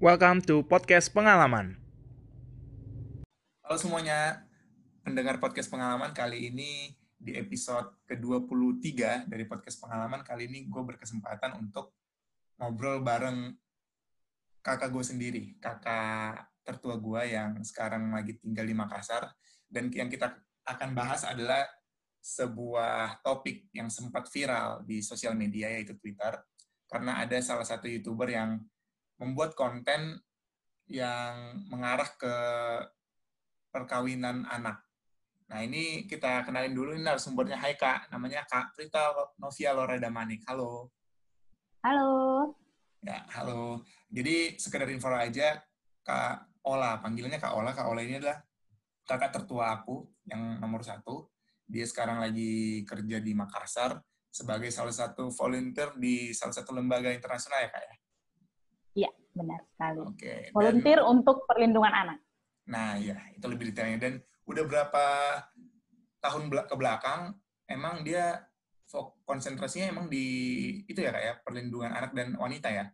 Welcome to podcast pengalaman. Halo semuanya, pendengar podcast pengalaman kali ini di episode ke-23 dari podcast pengalaman kali ini gue berkesempatan untuk ngobrol bareng kakak gue sendiri, kakak tertua gue yang sekarang lagi tinggal di Makassar dan yang kita akan bahas adalah sebuah topik yang sempat viral di sosial media yaitu Twitter karena ada salah satu YouTuber yang membuat konten yang mengarah ke perkawinan anak. Nah, ini kita kenalin dulu ini narasumbernya. Hai Kak, namanya Kak Prita Novia Loreda Manik. Halo. Halo. Ya, halo. Jadi sekedar info aja, Kak Ola, panggilannya Kak Ola. Kak Ola ini adalah kakak tertua aku yang nomor satu. Dia sekarang lagi kerja di Makassar sebagai salah satu volunteer di salah satu lembaga internasional ya Kak ya? Iya, benar sekali. Oke. dan- Volunteer untuk perlindungan anak. Nah, ya, itu lebih detailnya. Dan udah berapa tahun ke belakang, emang dia konsentrasinya emang di itu ya kak ya, perlindungan anak dan wanita ya?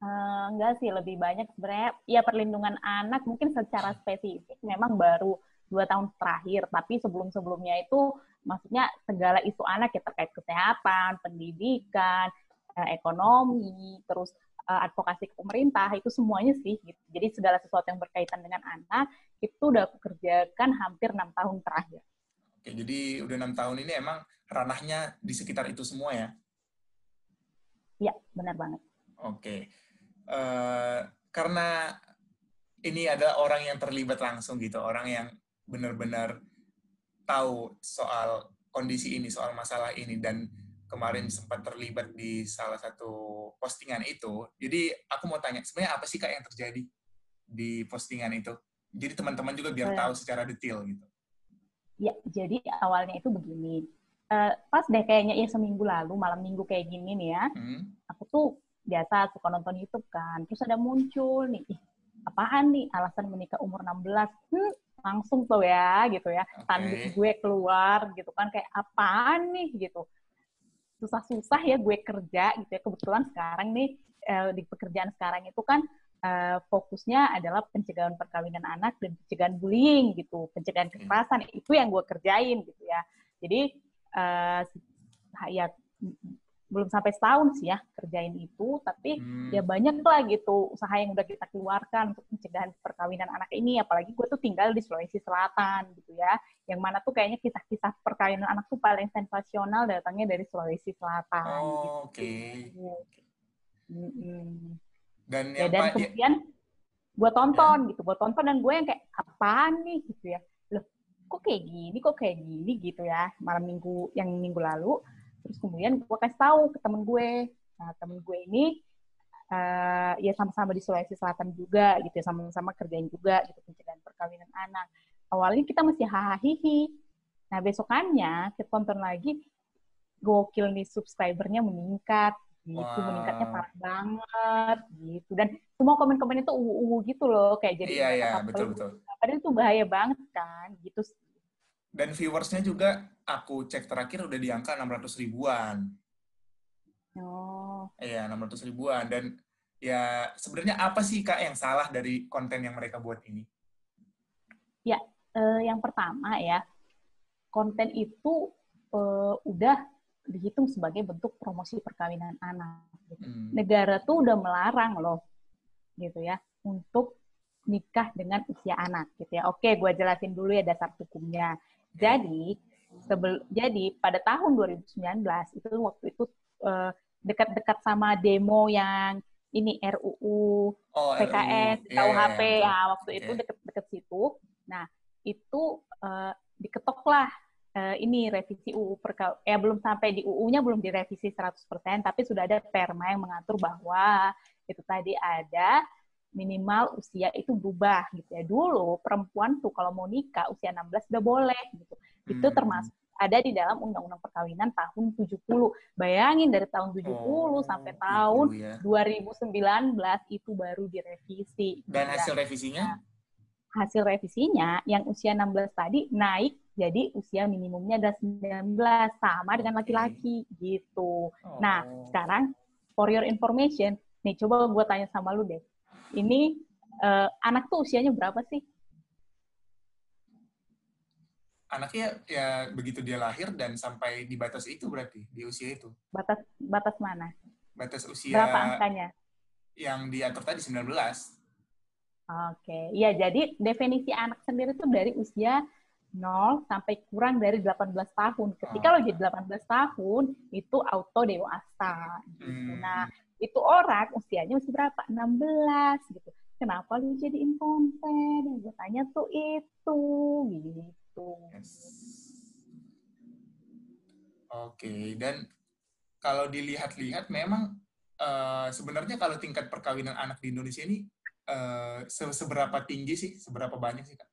Eh, enggak sih, lebih banyak sebenarnya ya perlindungan anak mungkin secara spesifik memang baru dua tahun terakhir, tapi sebelum-sebelumnya itu maksudnya segala isu anak ya terkait kesehatan, pendidikan, eh, ekonomi, terus eh, advokasi ke pemerintah itu semuanya sih. Gitu. Jadi segala sesuatu yang berkaitan dengan anak itu udah aku kerjakan hampir enam tahun terakhir. Oke, jadi udah enam tahun ini emang ranahnya di sekitar itu semua ya? Iya, benar banget. Oke. Eh, karena ini adalah orang yang terlibat langsung gitu, orang yang benar-benar tahu soal kondisi ini, soal masalah ini, dan kemarin sempat terlibat di salah satu postingan itu. Jadi aku mau tanya, sebenarnya apa sih kak yang terjadi di postingan itu? Jadi teman-teman juga biar Eh. tahu secara detail gitu. Ya, jadi awalnya itu begini. Eh, pas deh kayaknya ya seminggu lalu, malam minggu kayak gini nih ya, Hmm? aku tuh biasa suka nonton YouTube kan. Terus ada muncul nih, ih, apaan nih alasan menikah umur 16? Hmm, langsung tuh ya gitu ya. Oke. Tanduk gue keluar gitu kan kayak apaan nih gitu. Susah-susah ya gue kerja gitu ya. Kebetulan sekarang nih eh, di pekerjaan sekarang itu kan eh, fokusnya adalah pencegahan perkawinan anak dan pencegahan bullying gitu, pencegahan Oke. kekerasan itu yang gue kerjain gitu ya. Jadi eh, ya belum sampai setahun sih ya kerjain itu, tapi Hmm. ya banyak lah gitu usaha yang udah kita keluarkan untuk pencegahan perkawinan anak ini apalagi gue tuh tinggal di Sulawesi Selatan gitu ya yang mana tuh kayaknya kisah-kisah perkawinan anak tuh paling sensasional datangnya dari Sulawesi Selatan Oh, Oke. gitu. Mm-mm. Dan ya yang dan pa- ya- kemudian gue tonton gitu gue tonton dan gue yang kayak apaan nih gitu ya loh kok kayak gini kok kayak gini gitu ya malam minggu yang minggu lalu terus kemudian gue kasih tahu ke temen gue nah temen gue ini eh, ya sama-sama di Sulawesi Selatan juga gitu sama-sama kerjain juga gitu pencegahan perkawinan anak awalnya kita masih hahaha nah besokannya kita tonton lagi gokil nih subscribernya meningkat gitu Wah. meningkatnya parah banget gitu dan semua komen-komen itu uwu gitu loh kayak jadi Iya, iya, betul, betul. padahal itu bahaya banget kan gitu. Dan viewersnya juga aku cek terakhir udah di angka 600 ribuan. oh Iya, 600 ribuan. Dan ya sebenarnya apa sih Kak yang salah dari konten yang mereka buat ini? Eh, yang pertama ya konten itu eh, udah dihitung sebagai bentuk promosi perkawinan anak gitu. Hmm. negara tuh udah melarang loh gitu ya untuk nikah dengan usia anak gitu ya. Oke, gue jelasin dulu ya dasar hukumnya. Jadi sebel jadi pada tahun 2019 itu waktu itu eh, dekat-dekat sama demo yang ini RUU Oh, RUU. PKS, Iya, KUHP iya, iya. ya waktu itu Oke. deket-deket situ. Nah itu eh, diketoklah eh, ini revisi UU perka ya belum sampai di UU-nya belum direvisi 100% tapi sudah ada perma yang mengatur bahwa itu tadi ada minimal usia itu berubah gitu ya. Dulu perempuan tuh kalau mau nikah usia 16 udah boleh gitu. Itu Hmm. termasuk ada di dalam Undang-Undang Perkawinan tahun 70. Bayangin dari tahun 70 Oh, sampai tahun ya. 2019 itu baru direvisi. Dan ya. hasil revisinya? hasil revisinya yang usia 16 tadi naik jadi usia minimumnya adalah 19 sama dengan laki-laki gitu. Nah, Oh. sekarang for your information, nih coba gue tanya sama lu deh. Ini uh, anak tuh usianya berapa sih? Anaknya ya begitu dia lahir dan sampai di batas itu berarti di usia itu. Batas batas mana? Batas usia Berapa angkanya? Yang diatur tadi 19. Oke, iya jadi definisi anak sendiri itu dari usia 0 sampai kurang dari 18 tahun. Ketika oh. lo jadi 18 tahun, itu auto dewasa. Gitu. Hmm. Nah, itu orang usianya masih berapa? 16 gitu. Kenapa lu jadi konten? Yang gue tanya tuh itu gitu. Yes. Oke, okay. dan kalau dilihat-lihat memang uh, sebenarnya kalau tingkat perkawinan anak di Indonesia ini uh, seberapa tinggi sih? Seberapa banyak sih, Kak?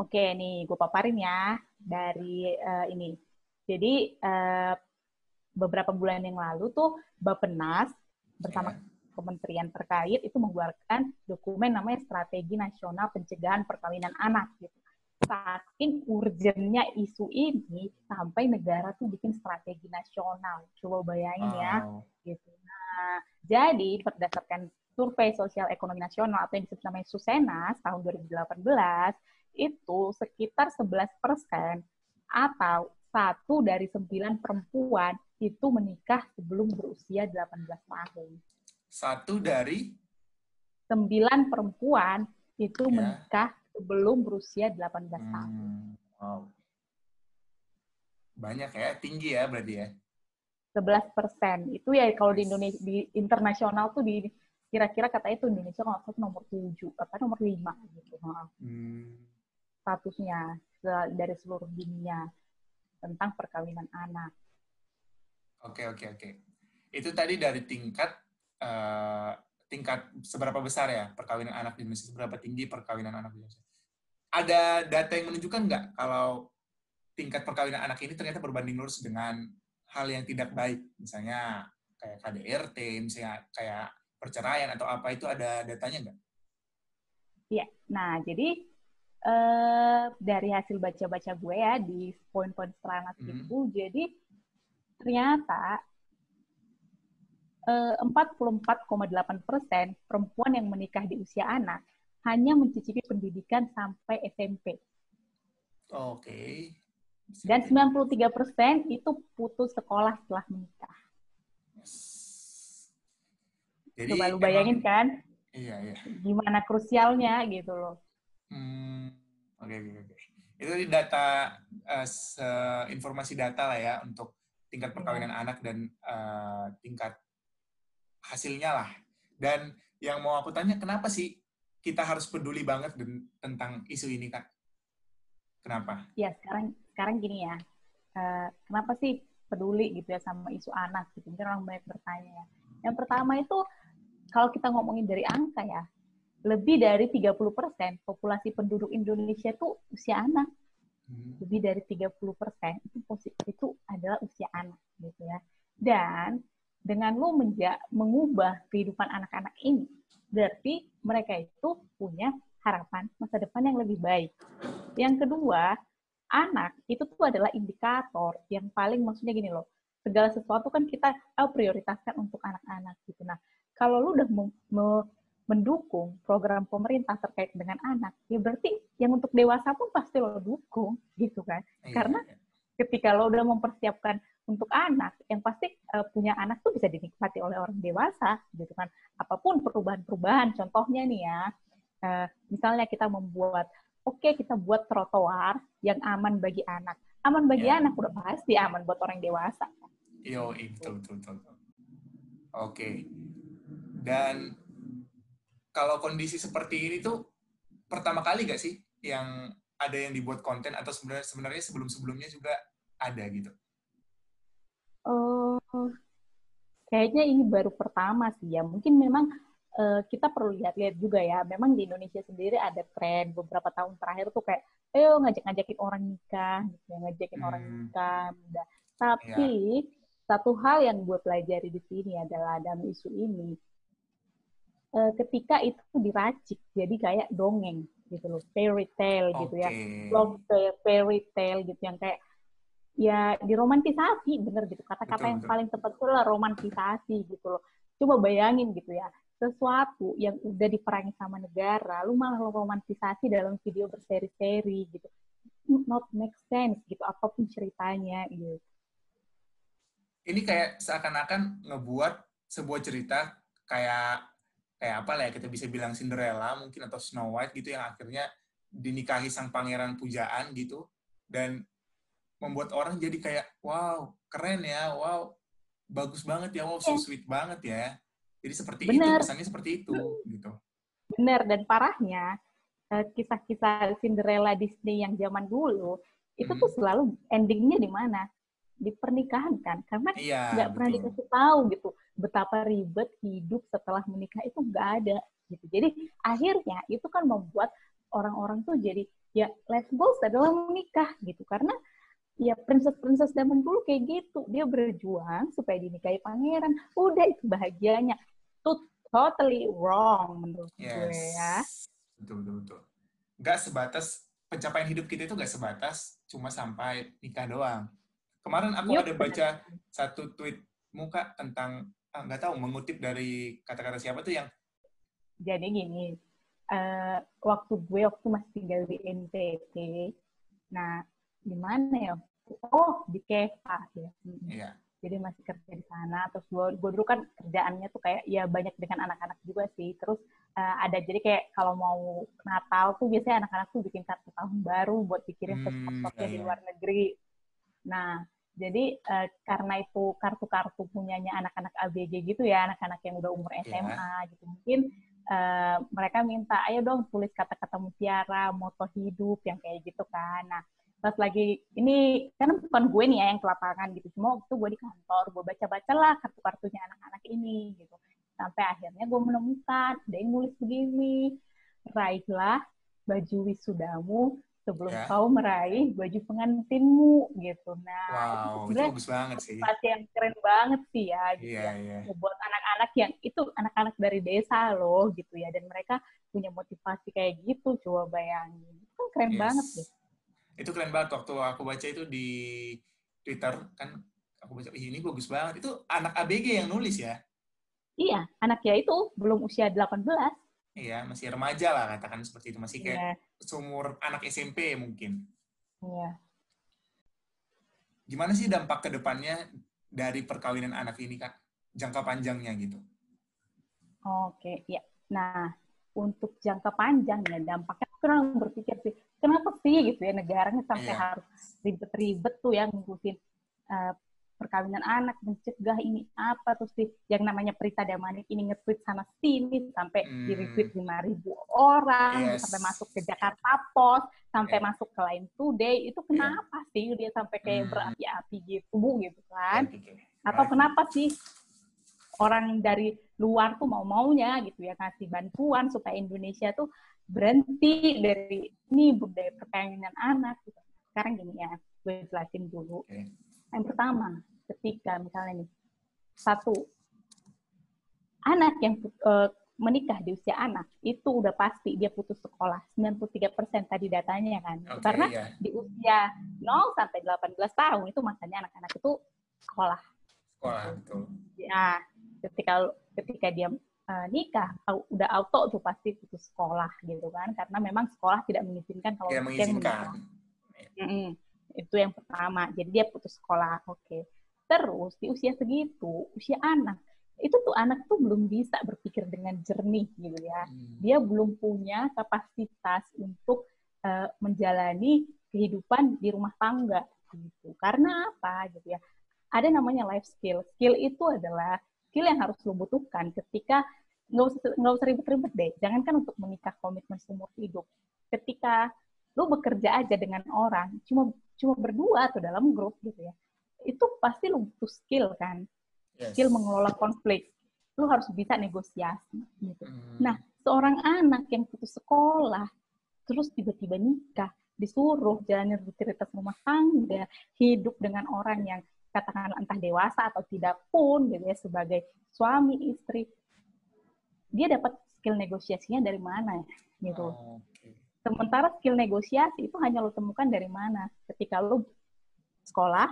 Oke, nih gue paparin ya dari uh, ini. Jadi uh, beberapa bulan yang lalu tuh Bapenas bersama yeah. kementerian terkait itu mengeluarkan dokumen namanya Strategi Nasional Pencegahan Perkawinan Anak gitu. Saking urgennya isu ini sampai negara tuh bikin strategi nasional. Coba bayangin ya, gitu. Nah, jadi berdasarkan survei sosial ekonomi nasional atau yang disebut namanya Susenas tahun 2018 itu sekitar 11 persen atau satu dari sembilan perempuan itu menikah sebelum berusia 18 tahun. Satu dari? Sembilan perempuan itu ya. menikah sebelum berusia 18 hmm. tahun. Wow. Banyak ya, tinggi ya berarti ya? 11 persen. Itu ya kalau di Indonesia, di internasional tuh di kira-kira katanya itu Indonesia kalau satu nomor 7, apa nomor 5 gitu. Hmm. Statusnya dari seluruh dunia tentang perkawinan anak. Oke oke oke. Itu tadi dari tingkat uh, tingkat seberapa besar ya perkawinan anak di Indonesia, seberapa tinggi perkawinan anak di Indonesia. Ada data yang menunjukkan nggak kalau tingkat perkawinan anak ini ternyata berbanding lurus dengan hal yang tidak baik, misalnya kayak KDRT, misalnya kayak perceraian atau apa itu ada datanya nggak? Iya, nah jadi uh, dari hasil baca-baca gue ya di poin-poin serangan mm -hmm. itu, jadi ternyata 44,8 eh, persen perempuan yang menikah di usia anak hanya mencicipi pendidikan sampai SMP. Oke. Okay. Dan 93 persen itu putus sekolah setelah menikah. Yes. Jadi, Coba lu bayangin emang, kan? Iya, iya. Gimana krusialnya gitu loh. Hmm, oke, okay, oke, okay. Itu data, uh, informasi data lah ya untuk tingkat perkawinan anak dan uh, tingkat hasilnya lah. Dan yang mau aku tanya, kenapa sih kita harus peduli banget tentang isu ini, Kak? Kenapa? Ya, sekarang sekarang gini ya. Uh, kenapa sih peduli gitu ya sama isu anak gitu? Mungkin orang banyak bertanya ya. Yang pertama itu, kalau kita ngomongin dari angka ya, lebih dari 30% populasi penduduk Indonesia itu usia anak hmm. lebih dari 30 persen itu itu adalah usia anak gitu ya. Dan dengan lu menja mengubah kehidupan anak-anak ini, berarti mereka itu punya harapan masa depan yang lebih baik. Yang kedua, anak itu tuh adalah indikator yang paling maksudnya gini loh, segala sesuatu kan kita oh, prioritaskan untuk anak-anak gitu. Nah, kalau lu udah mendukung program pemerintah terkait dengan anak, ya berarti yang untuk dewasa pun pasti lo dukung, gitu kan? Iya, Karena iya. ketika lo udah mempersiapkan untuk anak, yang pasti uh, punya anak tuh bisa dinikmati oleh orang dewasa, gitu kan? Apa pun perubahan-perubahan, contohnya nih ya, uh, misalnya kita membuat, oke okay, kita buat trotoar yang aman bagi anak, aman bagi yeah. anak udah pasti aman buat orang dewasa. Yo, betul betul betul. Oke. Okay. Dan kalau kondisi seperti ini tuh pertama kali gak sih yang ada yang dibuat konten atau sebenarnya sebenarnya sebelum-sebelumnya juga ada gitu? Oh, kayaknya ini baru pertama sih ya. Mungkin memang uh, kita perlu lihat-lihat juga ya. Memang di Indonesia sendiri ada tren beberapa tahun terakhir tuh kayak, ayo ngajak-ngajakin orang nikah, gitu, ya, ngajakin hmm. orang nikah muda. Tapi ya. satu hal yang gue pelajari di sini adalah dalam isu ini, uh, ketika itu diracik jadi kayak dongeng gitu loh fairy tale okay. gitu ya love fairy tale gitu yang kayak ya diromantisasi bener gitu kata-kata yang betul. paling tepat itu lah romantisasi gitu loh coba bayangin gitu ya sesuatu yang udah diperangi sama negara, lu malah romantisasi dalam video berseri-seri gitu. Not make sense gitu, apa pun ceritanya gitu. Ini kayak seakan-akan ngebuat sebuah cerita kayak kayak apa lah ya kita bisa bilang Cinderella mungkin atau Snow White gitu yang akhirnya dinikahi sang pangeran pujaan gitu dan membuat orang jadi kayak wow keren ya wow bagus banget ya wow so Iya. sweet banget ya jadi seperti Bener. itu pesannya seperti itu gitu Bener, dan parahnya, eh, kisah-kisah Cinderella Disney yang zaman dulu, itu tuh Hmm. selalu endingnya di mana? Di pernikahan kan? Karena iya nggak pernah betul. dikasih tahu gitu betapa ribet hidup setelah menikah itu nggak ada gitu. Jadi akhirnya itu kan membuat orang-orang tuh jadi ya life goals adalah menikah gitu karena ya princess-princess zaman dulu kayak gitu dia berjuang supaya dinikahi pangeran udah itu bahagianya itu totally wrong menurut gue ya Yes. Betul, betul, betul. Nggak sebatas, pencapaian hidup kita itu nggak sebatas cuma sampai nikah doang. Kemarin aku Yup, ada baca satu tweet muka tentang, ah, nggak tahu, mengutip dari kata-kata siapa tuh yang, jadi gini eh, waktu gue waktu masih tinggal di NTT nah di mana ya? Oh di Keva ya. Iya, jadi masih kerja di sana terus gue, gue dulu kan kerjaannya tuh kayak ya banyak dengan anak-anak juga sih. Terus eh, ada jadi kayak kalau mau Natal tuh biasanya anak-anak tuh bikin kartu tahun baru buat dikirim ke Hmm, spot-spotnya iya, di iya. luar negeri. Nah jadi eh, karena itu kartu-kartu punyanya anak-anak ABG gitu ya anak-anak yang udah umur Iya. SMA gitu mungkin eh, mereka minta ayo dong tulis kata-kata mutiara moto hidup yang kayak gitu kan nah pas lagi ini kan bukan gue nih ya yang ke lapangan gitu cuma waktu gue di kantor gue baca-baca lah kartu-kartunya anak-anak ini gitu sampai akhirnya gue menemukan ada yang nulis begini raihlah baju wisudamu sebelum Ya. kau meraih baju pengantinmu gitu nah wow, itu sebenarnya bagus banget sih. motivasi yang keren banget sih ya gitu Iya, ya iya. buat anak-anak yang itu anak-anak dari desa loh gitu ya dan mereka punya motivasi kayak gitu coba bayangin itu kan keren Yes. banget deh Itu keren banget waktu aku baca itu di Twitter, kan aku baca, "Ih, ini bagus banget. Itu anak ABG yang nulis ya? iya anaknya itu belum usia 18 Iya, masih remaja lah katakan seperti itu. Masih kayak Iya, seumur anak SMP mungkin. iya. gimana sih dampak ke depannya dari perkawinan anak ini kak jangka panjangnya gitu Oke, ya. Nah, untuk jangka panjang ya dampaknya aku kadang berpikir sih, kenapa sih gitu ya negaranya sampai Iya. harus ribet-ribet tuh yang ngurusin eh, perkawinan anak, mencegah ini apa terus sih yang namanya Prita Damanik ini nge-tweet sana sini sampai Hmm. di retweet 5000 orang, Yes. sampai masuk ke Jakarta Post, sampai Iya. masuk ke Line Today, itu kenapa sih dia sampai kayak Hmm. berapi-api gitu, Bu, gitu kan? Atau kenapa sih orang dari luar tuh mau maunya gitu ya kasih bantuan supaya Indonesia tuh berhenti dari ini budaya perkawinan anak gitu. Sekarang gini ya, gue jelasin dulu. Oke. Yang pertama, ketika misalnya nih satu anak yang eh, menikah di usia anak itu udah pasti dia putus sekolah 93% tadi datanya kan. Oke, Karena iya. di usia 0 sampai 18 tahun itu masanya anak-anak itu sekolah sekolah betul ya ketika ketika dia eh, nikah udah auto tuh pasti putus sekolah gitu kan karena memang sekolah tidak mengizinkan kalau tidak mengizinkan menikah. Mm-mm. Itu yang pertama jadi dia putus sekolah oke terus di usia segitu usia anak itu tuh anak tuh belum bisa berpikir dengan jernih gitu ya Hmm. dia belum punya kapasitas untuk eh, menjalani kehidupan di rumah tangga gitu. Karena apa gitu ya? Ada namanya life skill. Skill itu adalah skill yang harus lo butuhkan ketika nggak usah nggak usah ribet-ribet deh. Jangankan untuk menikah komitmen seumur hidup. Ketika lo bekerja aja dengan orang, cuma cuma berdua atau dalam grup gitu ya, itu pasti lo butuh skill kan, Yes. skill mengelola konflik. Lo harus bisa negosiasi gitu Hmm. Nah, seorang anak yang putus sekolah, terus tiba-tiba nikah, disuruh jalanin rutinitas rumah tangga, hidup dengan orang yang katakanlah entah dewasa atau tidak pun, gitu ya, sebagai suami, istri, dia dapat skill negosiasinya dari mana, gitu. Oh, oke. Sementara skill negosiasi itu hanya lo temukan dari mana? Ketika lo sekolah,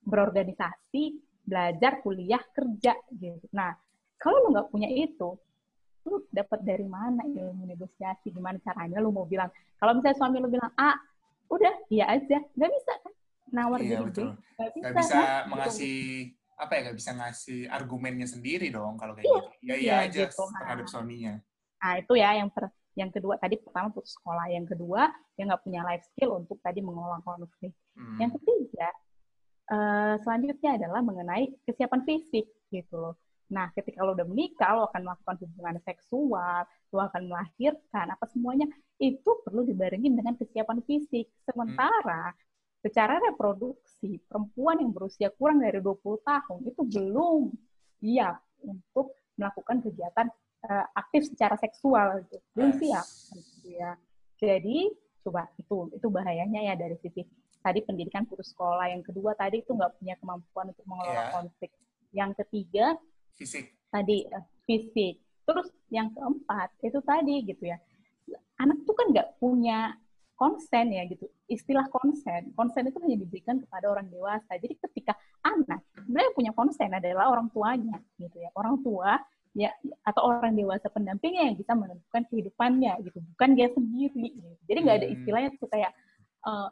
berorganisasi, belajar, kuliah, kerja, gitu. Nah, kalau lo nggak punya itu, lu dapat dari mana ilmu negosiasi? Gimana caranya lu mau bilang? Kalau misalnya suami lu bilang A, udah iya aja. Nggak bisa kan? Nawar Iya, jadi B. betul. Nggak bisa, Nggak bisa kan? mengasih apa ya nggak bisa ngasih argumennya sendiri dong kalau kayak Iya, gitu. Iya iya iya, aja gitu. terhadap suaminya. Nah, itu ya yang per, yang kedua tadi pertama putus sekolah, yang kedua dia nggak punya life skill untuk tadi mengelola konflik. Hmm. Yang ketiga eh, selanjutnya adalah mengenai kesiapan fisik gitu loh. Nah, ketika lo udah menikah, lo akan melakukan hubungan seksual, lo akan melahirkan, apa semuanya itu perlu dibarengin dengan kesiapan fisik. Sementara secara reproduksi, perempuan yang berusia kurang dari 20 tahun itu belum siap untuk melakukan kegiatan eh, aktif secara seksual gitu. Belum siap gitu ya. Jadi coba itu itu bahayanya ya dari sisi tadi pendidikan putus sekolah. Yang kedua tadi itu nggak punya kemampuan untuk mengelola Iya. konflik. Yang ketiga Fisik. tadi eh, fisik. Terus yang keempat itu tadi gitu ya. Anak tuh kan nggak punya konsen ya gitu. Istilah konsen, konsen itu hanya diberikan kepada orang dewasa. Jadi ketika anak sebenarnya punya konsen adalah orang tuanya gitu ya. Orang tua ya atau orang dewasa pendampingnya yang bisa menentukan kehidupannya gitu, bukan dia sendiri. Gitu. Jadi nggak ada Hmm. istilahnya tuh kayak eh,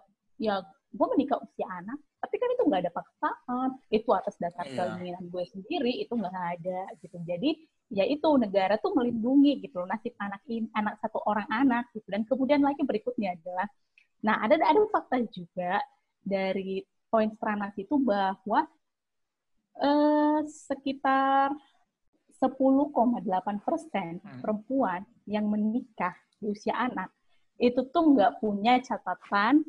ya gue menikah usia anak, tapi kan itu nggak ada paksaan, itu atas dasar Iya. keinginan gue sendiri itu nggak ada gitu. Jadi ya itu negara tuh melindungi gitu loh nasib anak ini anak satu orang anak gitu dan kemudian lagi berikutnya adalah nah ada ada fakta juga dari poin Stranas itu bahwa eh, sekitar 10,8 persen Hmm. perempuan yang menikah di usia anak itu tuh nggak punya catatan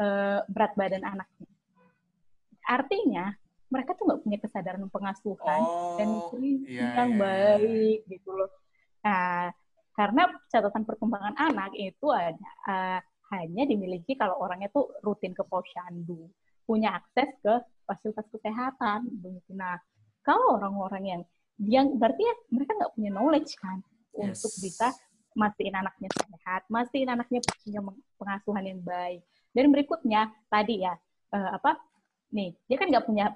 eh, berat badan anaknya. Artinya mereka tuh nggak punya kesadaran pengasuhan dan Oh, nutrisi iya, yang iya, iya. baik gitu loh. Nah, karena catatan perkembangan anak itu ada eh, hanya dimiliki kalau orangnya tuh rutin ke posyandu, punya akses ke fasilitas kesehatan. Nah, kalau orang-orang yang dia berarti ya mereka nggak punya knowledge kan untuk Yes. bisa mastiin anaknya sehat, mastiin anaknya punya pengasuhan yang baik. Dan berikutnya tadi ya eh, apa nih dia kan nggak punya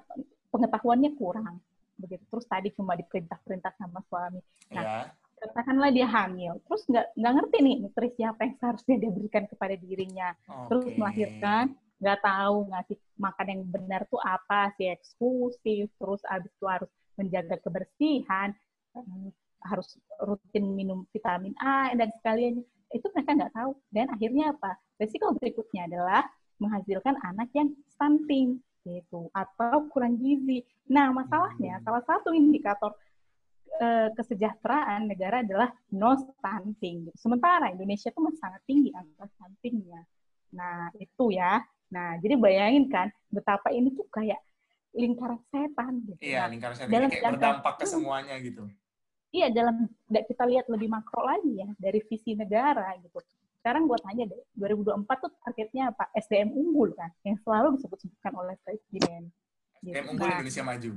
pengetahuannya kurang begitu terus tadi cuma diperintah-perintah sama suami Nah, Ya. katakanlah dia hamil terus nggak nggak ngerti nih nutrisi apa yang seharusnya dia berikan kepada dirinya terus Oke. melahirkan nggak tahu ngasih makan yang benar tuh apa si eksklusif terus abis itu harus menjaga kebersihan eh, harus rutin minum vitamin A dan sekalian itu mereka nggak tahu dan akhirnya apa resiko berikutnya adalah menghasilkan anak yang stunting gitu atau kurang gizi. Nah masalahnya Hmm. salah satu indikator eh, kesejahteraan negara adalah no stunting. gitu. Sementara Indonesia itu masih sangat tinggi angka stuntingnya. Nah itu ya. Nah jadi bayangin kan betapa ini tuh kayak lingkaran setan gitu. Iya, Nah, lingkaran setan dalam kayak berdampak ke semuanya gitu. iya dalam da- kita lihat lebih makro lagi ya dari visi negara gitu. Sekarang gue tanya deh, 2024 tuh targetnya apa? SDM unggul kan, yang selalu disebut-sebutkan oleh presiden. Gitu. Yang unggul Nah, Indonesia maju.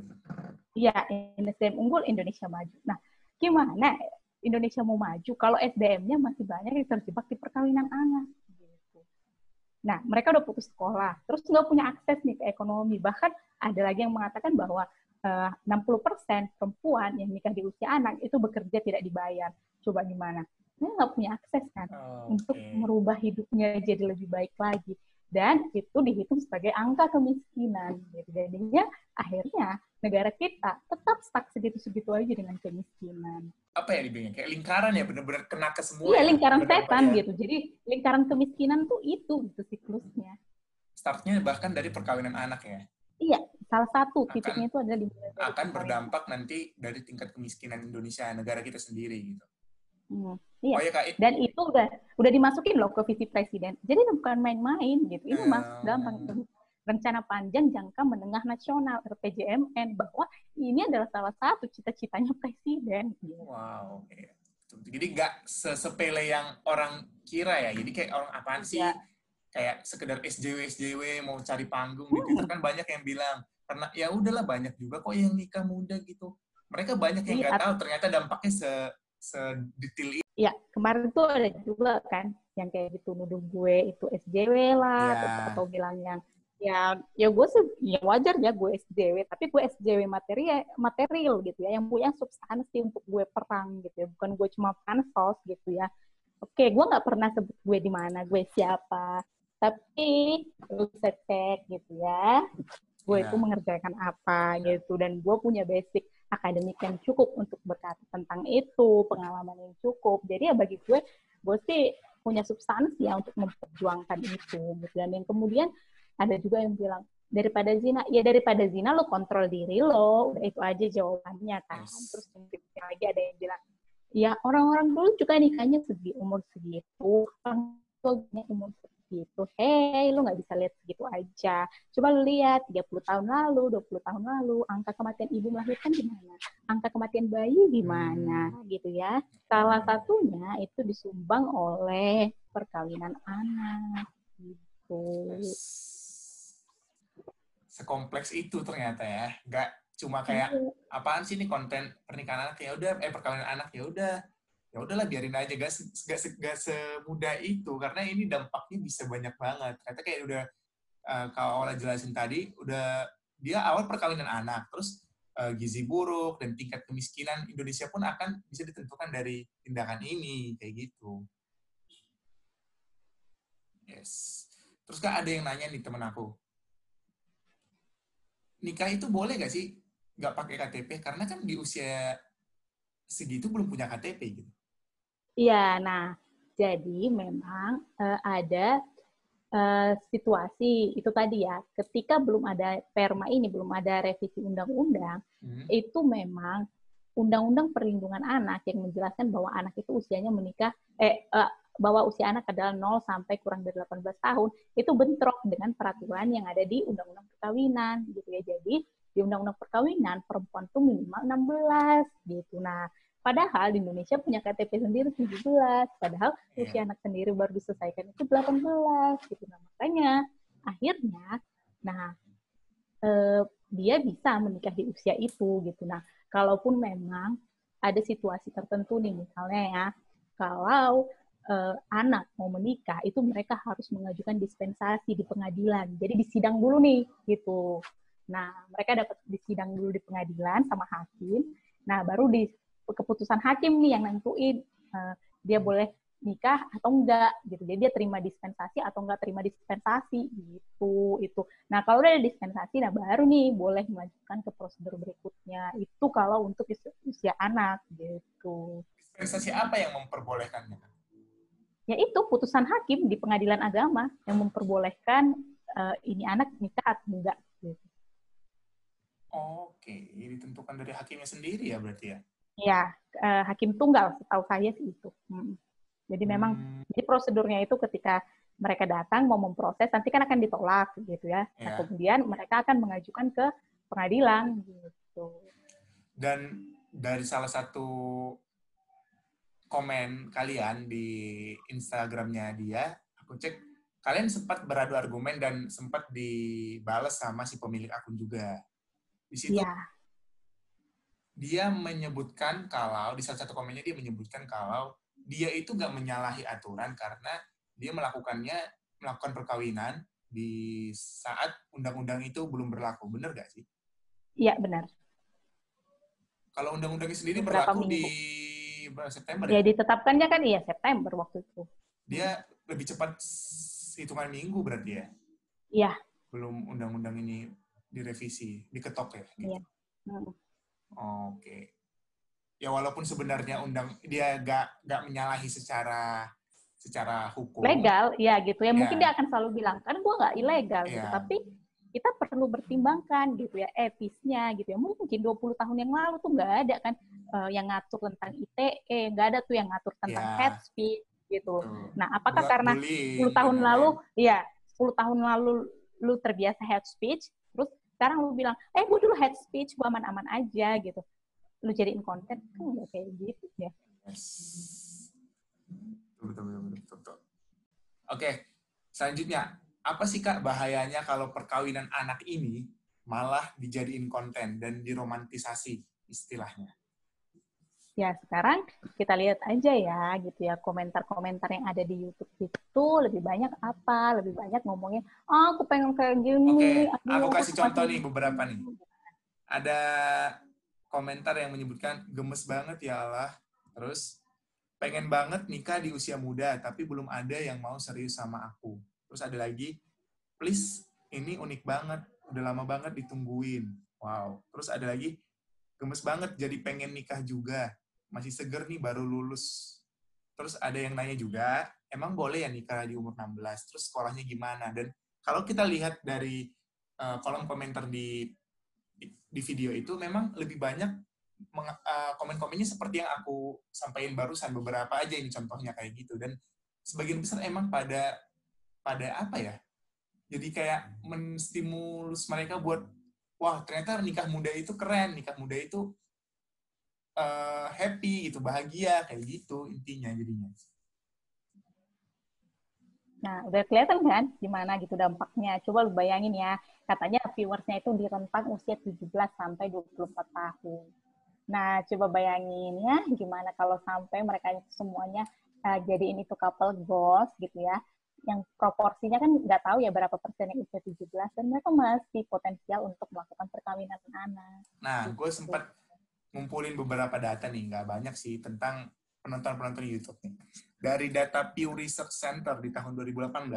Iya, SDM unggul Indonesia maju. Nah, gimana Indonesia mau maju kalau SDM-nya masih banyak yang terjebak di perkawinan anak? Nah, mereka udah putus sekolah, terus nggak punya akses nih ke ekonomi. Bahkan ada lagi yang mengatakan bahwa eh, 60% perempuan yang nikah di usia anak itu bekerja tidak dibayar. Coba gimana? Mereka nggak punya akses kan untuk Oke. merubah hidupnya jadi lebih baik lagi. Dan itu dihitung sebagai angka kemiskinan. Gitu. Jadinya akhirnya negara kita tetap stuck segitu-segitu aja dengan kemiskinan. Apa ya dibilangnya? Kayak lingkaran ya, bener-bener kena ke semua. Iya, ya, lingkaran setan ya. gitu. Jadi lingkaran kemiskinan tuh itu gitu siklusnya. Startnya bahkan dari perkawinan anak ya. Iya, salah satu Akan- titiknya itu adalah di Akan berdampak nanti dari tingkat kemiskinan Indonesia, negara kita sendiri gitu. Hmm, Iya. Oh ya Kak, Dan itu udah udah dimasukin loh ke visi presiden. Jadi bukan main-main gitu. Ini Eh. masuk dalam rencana panjang jangka menengah nasional RPJMN bahwa ini adalah salah satu cita-citanya presiden. Wow. iya. Jadi nggak sesepele yang orang kira ya. Jadi kayak orang apaan sih? Iya. Kayak sekedar SJW SJW mau cari panggung gitu. Itu kan banyak yang bilang karena ya udahlah banyak juga kok yang nikah muda gitu. Mereka banyak yang Iya, nggak tahu ternyata dampaknya se sedetail itu. Ya, kemarin tuh ada juga kan yang kayak gitu nuduh gue itu SJW lah Iya. atau, atau bilang yang ya ya gue sih ya wajar ya gue SJW tapi gue SJW materi material gitu ya yang punya substansi untuk gue perang gitu ya bukan gue cuma pansos gitu ya oke gue nggak pernah sebut gue di mana gue siapa tapi lu cek gitu ya gue Ya. itu mengerjakan apa gitu dan gue punya basic akademik yang cukup untuk berkata tentang itu pengalaman yang cukup jadi ya bagi gue gue sih punya substansi ya untuk memperjuangkan itu gitu. dan yang kemudian ada juga yang bilang daripada zina ya daripada zina lo kontrol diri lo udah itu aja jawabannya kan Yes. terus lagi ada yang bilang ya orang-orang dulu juga nikahnya segi umur segitu orang tuanya umur segitu hei lo nggak bisa lihat segitu aja. Coba lo lihat 30 tahun lalu 20 tahun lalu angka kematian ibu melahirkan gimana? Angka kematian bayi gimana? Gitu ya. Salah satunya itu disumbang oleh perkawinan anak. Gitu. Sekompleks itu ternyata ya. Nggak cuma kayak apaan sih ini konten pernikahan anak? Ya udah eh perkawinan anak ya udah ya udahlah biarin aja. Gak, se- gak, se- gak semudah itu karena ini dampaknya bisa banyak banget. Ternyata kayak udah eh, kalau awalnya jelasin tadi udah dia awal perkawinan anak terus eh, gizi buruk dan tingkat kemiskinan Indonesia pun akan bisa ditentukan dari tindakan ini kayak gitu. Yes. Terus kak ada yang nanya nih temen aku. Nikah itu boleh gak sih nggak pakai KTP karena kan di usia segitu belum punya KTP gitu. Iya, nah jadi memang eh, ada eh, situasi itu tadi ya, ketika belum ada perma ini, belum ada revisi undang-undang, Hmm. itu memang undang-undang perlindungan anak yang menjelaskan bahwa anak itu usianya menikah, eh, eh, bahwa usia anak adalah 0 sampai kurang dari 18 tahun, itu bentrok dengan peraturan yang ada di undang-undang perkawinan gitu ya. Jadi di undang-undang perkawinan perempuan tuh minimal 16 gitu. Nah, padahal di Indonesia punya KTP sendiri 17, padahal Iya. usia anak sendiri baru diselesaikan itu 18 gitu. Nah, makanya akhirnya nah eh, dia bisa menikah di usia itu gitu. Nah, kalaupun memang ada situasi tertentu nih misalnya ya, kalau eh, anak mau menikah itu mereka harus mengajukan dispensasi di pengadilan. Jadi disidang dulu nih gitu. Nah, mereka dapat disidang dulu di pengadilan sama hakim. Nah, baru di keputusan hakim nih yang nentuin eh, dia boleh nikah atau enggak gitu. Jadi dia terima dispensasi atau enggak terima dispensasi gitu itu. Nah, kalau udah ada dispensasi nah baru nih boleh melanjutkan ke prosedur berikutnya. Itu kalau untuk usia, anak gitu. Dispensasi apa yang memperbolehkannya? Ya itu putusan hakim di pengadilan agama yang memperbolehkan eh, ini anak nikah atau enggak gitu. Oke, ditentukan dari hakimnya sendiri ya berarti ya. Ya, eh, hakim tunggal setahu saya sih itu. Mm. Jadi memang Hmm, Jadi prosedurnya itu ketika mereka datang mau memproses, nanti kan akan ditolak gitu ya. Nah, Ya. kemudian mereka akan mengajukan ke pengadilan gitu. Dan dari salah satu komen kalian di Instagramnya dia, aku cek kalian sempat beradu argumen dan sempat dibalas sama si pemilik akun juga. Di situ Iya, dia menyebutkan kalau di salah satu komennya dia menyebutkan kalau dia itu nggak menyalahi aturan karena dia melakukannya melakukan perkawinan di saat undang-undang itu belum berlaku. Bener gak sih? iya benar. Kalau undang-undangnya sendiri Beberapa berlaku di minggu. bulan September Ya ya? ditetapkannya kan iya September waktu itu. Dia lebih cepat hitungan minggu berarti ya? Iya. Belum undang-undang ini direvisi, diketok ya? Gitu. Iya. Hmm. Oke. Ya walaupun sebenarnya undang dia gak gak menyalahi secara secara hukum. Legal, ya gitu ya. Mungkin Iya. dia akan selalu bilang kan gua nggak ilegal gitu, Iya. tapi kita perlu pertimbangkan gitu ya etisnya gitu ya. Mungkin 20 tahun yang lalu tuh nggak ada kan eh, yang ngatur tentang ITE, nggak ada tuh yang ngatur tentang Iya. head speech gitu. Nah, apakah Buat karena bullying 10 tahun lalu, ya 10 tahun lalu lu terbiasa head speech, sekarang lu bilang, eh gue dulu head speech, gue aman-aman aja gitu. Lu jadiin konten, kan nggak kayak gitu ya. Yes. Oke, selanjutnya. Apa sih Kak bahayanya kalau perkawinan anak ini malah dijadiin konten dan diromantisasi istilahnya? Ya, sekarang kita lihat aja ya, gitu ya, komentar-komentar yang ada di YouTube itu lebih banyak apa? Lebih banyak ngomongnya, ah, aku pengen kayak gini. Oke, aduh, aku kasih contoh gini." nih beberapa nih. Ada komentar yang menyebutkan gemes banget ya Allah. Terus pengen banget nikah di usia muda tapi belum ada yang mau serius sama aku. Terus ada lagi, please ini unik banget, udah lama banget ditungguin. Wow. Terus ada lagi, gemes banget jadi pengen nikah juga. Masih seger nih baru lulus. Terus ada yang nanya juga, emang boleh ya nikah di umur 16? Terus sekolahnya gimana? Dan kalau kita lihat dari eh, kolom komentar di di, di video itu memang lebih banyak eh, komen-komennya seperti yang aku sampaikan barusan beberapa aja ini contohnya kayak gitu dan sebagian besar emang pada pada apa ya jadi kayak menstimulus mereka buat wah ternyata nikah muda itu keren nikah muda itu eh, happy gitu bahagia kayak gitu intinya jadinya Nah, udah kelihatan kan gimana gitu dampaknya. Coba lu bayangin ya, katanya viewersnya itu di rentang usia 17 sampai 24 tahun. Nah, coba bayangin ya, gimana kalau sampai mereka itu semuanya uh, jadiin itu couple goals gitu ya. Yang proporsinya kan nggak tahu ya berapa persen yang usia 17, dan mereka masih potensial untuk melakukan perkawinan anak. Nah, gue sempat ngumpulin beberapa data nih, nggak banyak sih, tentang penonton-penonton YouTube nih. Dari data Pew Research Center di tahun 2018,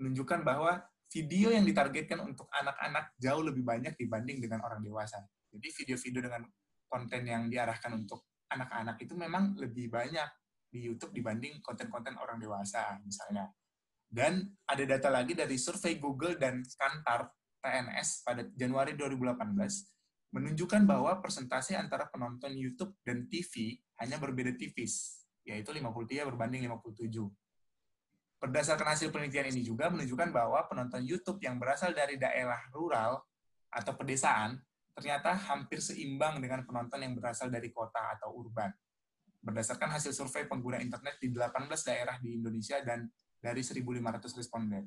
menunjukkan bahwa video yang ditargetkan untuk anak-anak jauh lebih banyak dibanding dengan orang dewasa. Jadi video-video dengan konten yang diarahkan untuk anak-anak itu memang lebih banyak di YouTube dibanding konten-konten orang dewasa, misalnya. Dan ada data lagi dari survei Google dan Kantar TNS pada Januari 2018 menunjukkan bahwa persentase antara penonton YouTube dan TV hanya berbeda tipis, yaitu 53 berbanding 57. Berdasarkan hasil penelitian ini juga menunjukkan bahwa penonton YouTube yang berasal dari daerah rural atau pedesaan ternyata hampir seimbang dengan penonton yang berasal dari kota atau urban. Berdasarkan hasil survei pengguna internet di 18 daerah di Indonesia dan dari 1.500 responden.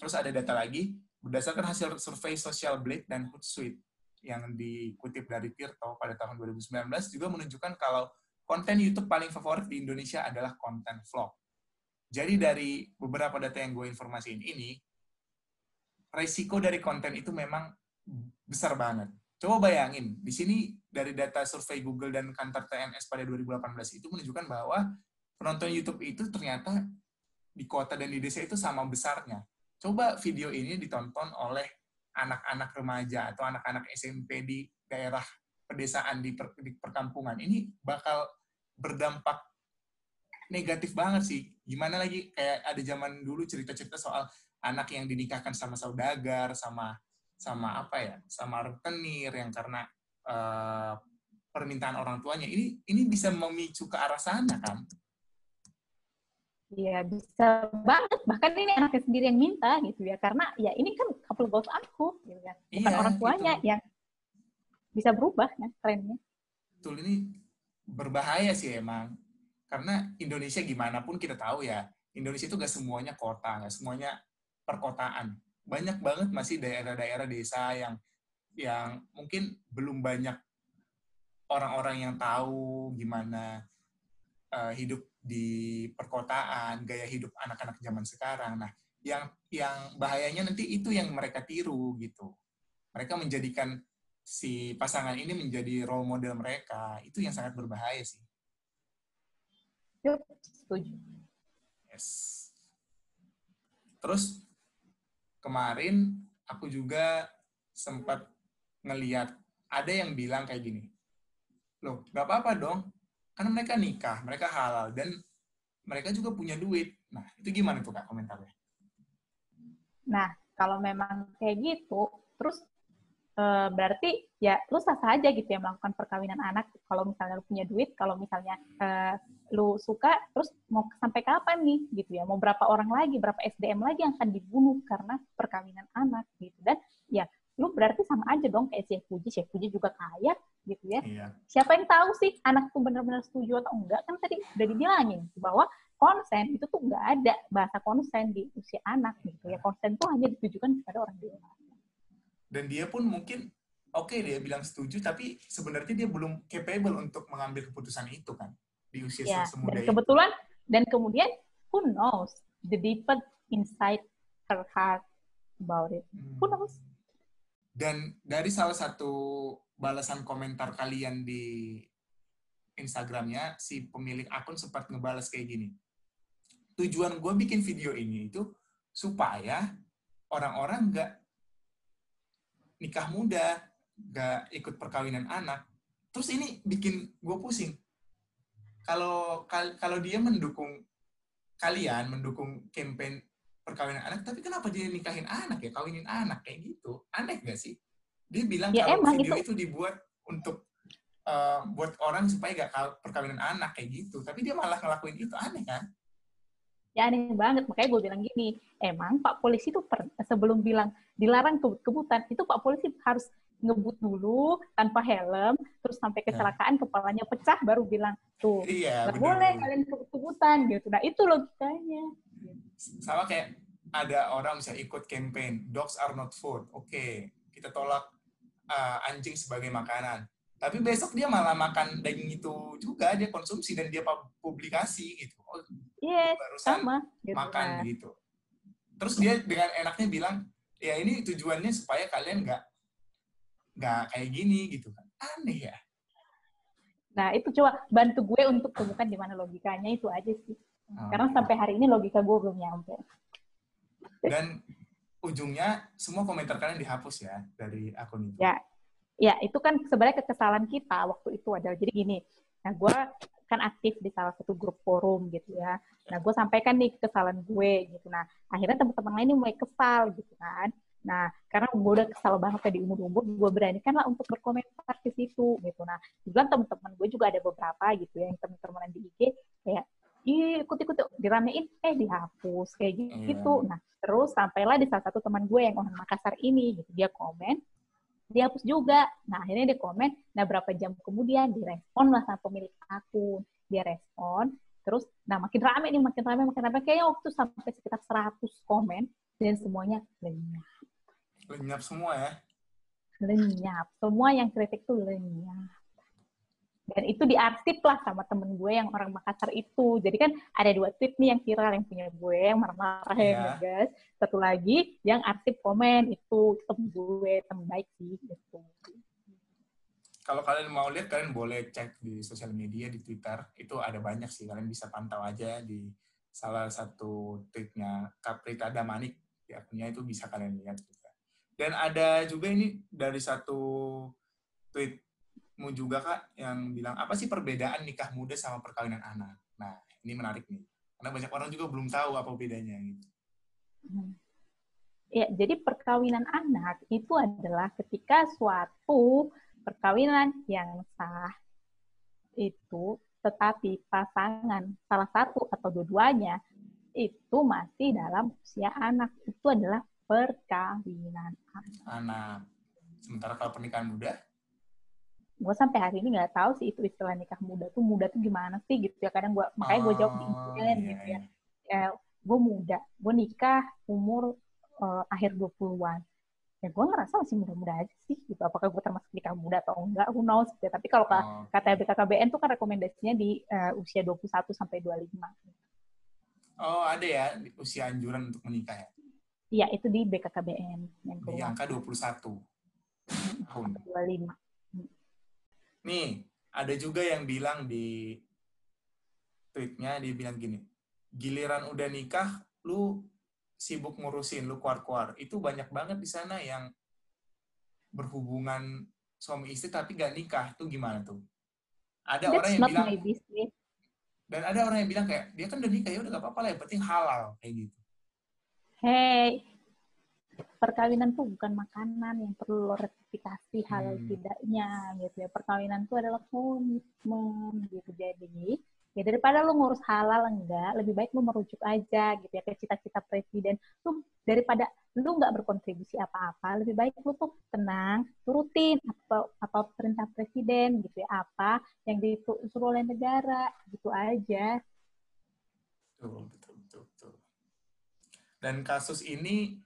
Terus ada data lagi, berdasarkan hasil survei Social Blade dan Hootsuite yang dikutip dari Tirto pada tahun 2019 juga menunjukkan kalau konten YouTube paling favorit di Indonesia adalah konten vlog. Jadi dari beberapa data yang gue informasiin ini, resiko dari konten itu memang besar banget. Coba bayangin, di sini dari data survei Google dan kantor TNS pada 2018 itu menunjukkan bahwa penonton YouTube itu ternyata di kota dan di desa itu sama besarnya. Coba video ini ditonton oleh anak-anak remaja atau anak-anak SMP di daerah pedesaan di, per, di perkampungan. Ini bakal berdampak negatif banget sih. Gimana lagi kayak ada zaman dulu cerita-cerita soal anak yang dinikahkan sama saudagar, sama sama apa ya, sama rentenir yang karena uh, permintaan orang tuanya. Ini ini bisa memicu ke arah sana kan? Iya bisa banget. Bahkan ini anaknya sendiri yang minta gitu ya. Karena ya ini kan couple goals aku, gitu ya. Bukan Iya, orang tuanya gitu. yang bisa berubah ya trennya. Betul ini berbahaya sih emang. Karena Indonesia gimana pun kita tahu ya, Indonesia itu gak semuanya kota, gak semuanya perkotaan. Banyak banget masih daerah-daerah desa yang yang mungkin belum banyak orang-orang yang tahu gimana uh, hidup di perkotaan, gaya hidup anak-anak zaman sekarang. Nah, yang yang bahayanya nanti itu yang mereka tiru gitu. Mereka menjadikan si pasangan ini menjadi role model mereka. Itu yang sangat berbahaya sih. Yuk, setuju. Yes. Terus kemarin aku juga sempat ngeliat ada yang bilang kayak gini, loh nggak apa-apa dong, kan mereka nikah, mereka halal dan mereka juga punya duit. Nah itu gimana tuh kak komentarnya? Nah, kalau memang kayak gitu, terus e, berarti ya lu sah sah aja gitu ya melakukan perkawinan anak kalau misalnya lu punya duit, kalau misalnya e, lu suka, terus mau sampai kapan nih gitu ya, mau berapa orang lagi, berapa SDM lagi yang akan dibunuh karena perkawinan anak gitu dan ya lu berarti sama aja dong kayak Chef Puji, Chef Puji juga kaya gitu ya. Iya. Siapa yang tahu sih anak tuh benar-benar setuju atau enggak? Kan tadi udah dibilangin bahwa konsen itu tuh nggak ada bahasa konsen di usia anak gitu ya. Konsen tuh hanya ditujukan kepada orang dewasa. Dan dia pun mungkin oke dia bilang setuju, tapi sebenarnya dia belum capable untuk mengambil keputusan itu kan di usia Ya, semuda dan itu. kebetulan dan kemudian who knows the deeper inside her heart about it. Hmm. Who knows? Dan dari salah satu balasan komentar kalian di Instagramnya, si pemilik akun sempat ngebales kayak gini. Tujuan gue bikin video ini itu supaya orang-orang nggak nikah muda, nggak ikut perkawinan anak. Terus ini bikin gue pusing. Kalau kal- kalau dia mendukung kalian mendukung campaign perkawinan anak, tapi kenapa dia nikahin anak ya, kawinin anak kayak gitu? Aneh gak sih? Dia bilang Ya, kalau video itu- itu. dibuat untuk eh, buat orang supaya gak kaw- perkawinan anak kayak gitu, tapi dia malah ngelakuin itu aneh kan? Ya aneh banget. Makanya gue bilang gini, emang Pak Polisi per- sebelum bilang dilarang kebut-kebutan, itu Pak Polisi harus ngebut dulu tanpa helm, terus sampai Ya. kecelakaan kepalanya pecah, baru bilang, tuh, Iya, bener, boleh kalian kebut-kebutan gitu. Nah itu logikanya. Sama kayak ada orang bisa ikut campaign dogs are not food. Oke, kita tolak uh, anjing sebagai makanan. Tapi besok dia malah makan daging itu juga dia konsumsi dan dia pub- publikasi gitu. Iya, barusan sama. Gitu. makan Nah, gitu. Terus dia dengan enaknya bilang, ya ini tujuannya supaya kalian nggak nggak kayak gini gitu kan. Aneh ya. Nah, itu coba bantu gue untuk temukan di mana logikanya itu aja sih. Oh. Karena sampai hari ini logika gue belum nyampe. Dan ujungnya semua komentar kalian dihapus ya dari akun itu. Ya. Ya, itu kan sebenarnya kekesalan kita waktu itu adalah jadi gini. Nah, gue kan aktif di salah satu grup forum gitu ya. Nah, gue sampaikan nih kekesalan gue gitu. Nah, akhirnya teman-teman lain ini mulai kesal gitu kan. Nah, karena gue udah kesal banget ya di umur-umur, gue beranikan lah untuk berkomentar ke situ gitu. Nah, juga teman-teman gue juga ada beberapa gitu ya, yang teman-teman di IG kayak, ih ikut-ikut yuk." diramein, eh dihapus kayak gitu. Iya. gitu. Nah, terus sampailah di salah satu teman gue yang orang Makassar ini gitu, dia komen, dihapus juga. Nah, akhirnya dia komen, nah berapa jam kemudian direspon lah sama pemilik akun. Dia respon, terus nah makin rame nih, makin rame, makin rame. Kayaknya waktu sampai sekitar 100 komen, dan semuanya lenyap. Lenyap semua ya. Lenyap. Semua yang kritik tuh lenyap. Dan itu diarsip lah sama temen gue yang orang Makassar itu. Jadi kan ada dua tweet nih yang viral, yang punya gue, yang marah-marah Iya. ya guys. Satu lagi yang arsip komen, itu temen gue, temen baik sih. Gitu. Kalau kalian mau lihat, kalian boleh cek di sosial media, di Twitter. Itu ada banyak sih, kalian bisa pantau aja di salah satu tweetnya Kaprita Damanik. Di akunnya itu bisa kalian lihat juga. Dan ada juga ini dari satu tweetmu juga, Kak, yang bilang, apa sih perbedaan nikah muda sama perkawinan anak? Nah, ini menarik nih. Karena banyak orang juga belum tahu apa bedanya. Gitu. Hmm. Ya, jadi perkawinan anak itu adalah ketika suatu perkawinan yang sah itu tetapi pasangan salah satu atau dua-duanya itu masih dalam usia anak itu adalah perkawinan anak. Anak. Sementara kalau pernikahan muda, Gue sampai hari ini nggak tahu sih itu istilah nikah muda tuh muda tuh gimana sih gitu ya kadang gue makanya gue jawab di Oh, Instagram iya, gitu ya. iya. ya gue muda, gue nikah umur eh, akhir 20-an. Ya gue ngerasa masih muda-muda aja sih gitu. Apakah gue termasuk nikah muda atau enggak, who knows gitu. ya. Tapi kalau ka- Oh, kata BKKBN tuh kan rekomendasinya di eh, usia 21 sampai 25. oh, ada ya usia anjuran untuk menikah ya? Iya, itu di BKKBN yang Di angka 21 tahun. 25. Nih, ada juga yang bilang di tweetnya, dia bilang gini, giliran udah nikah, lu sibuk ngurusin, lu keluar-keluar. Itu banyak banget di sana yang berhubungan suami istri tapi gak nikah. Tuh gimana tuh? Ada orang That's yang not bilang, dan ada orang yang bilang kayak, dia kan udah nikah, ya udah gak apa-apa lah, yang penting halal. Kayak gitu. Hey, perkawinan tuh bukan makanan yang perlu lo ratifikasi halal Hmm. tidaknya gitu ya. Perkawinan tuh adalah komitmen gitu. Jadi ya daripada lo ngurus halal enggak, lebih baik lo merujuk aja gitu ya ke cita-cita presiden. Lu daripada lu nggak berkontribusi apa-apa, lebih baik lu tuh tenang, turutin atau atau perintah presiden gitu ya apa yang disuruh oleh negara gitu aja. Betul, betul, betul, betul. Dan kasus ini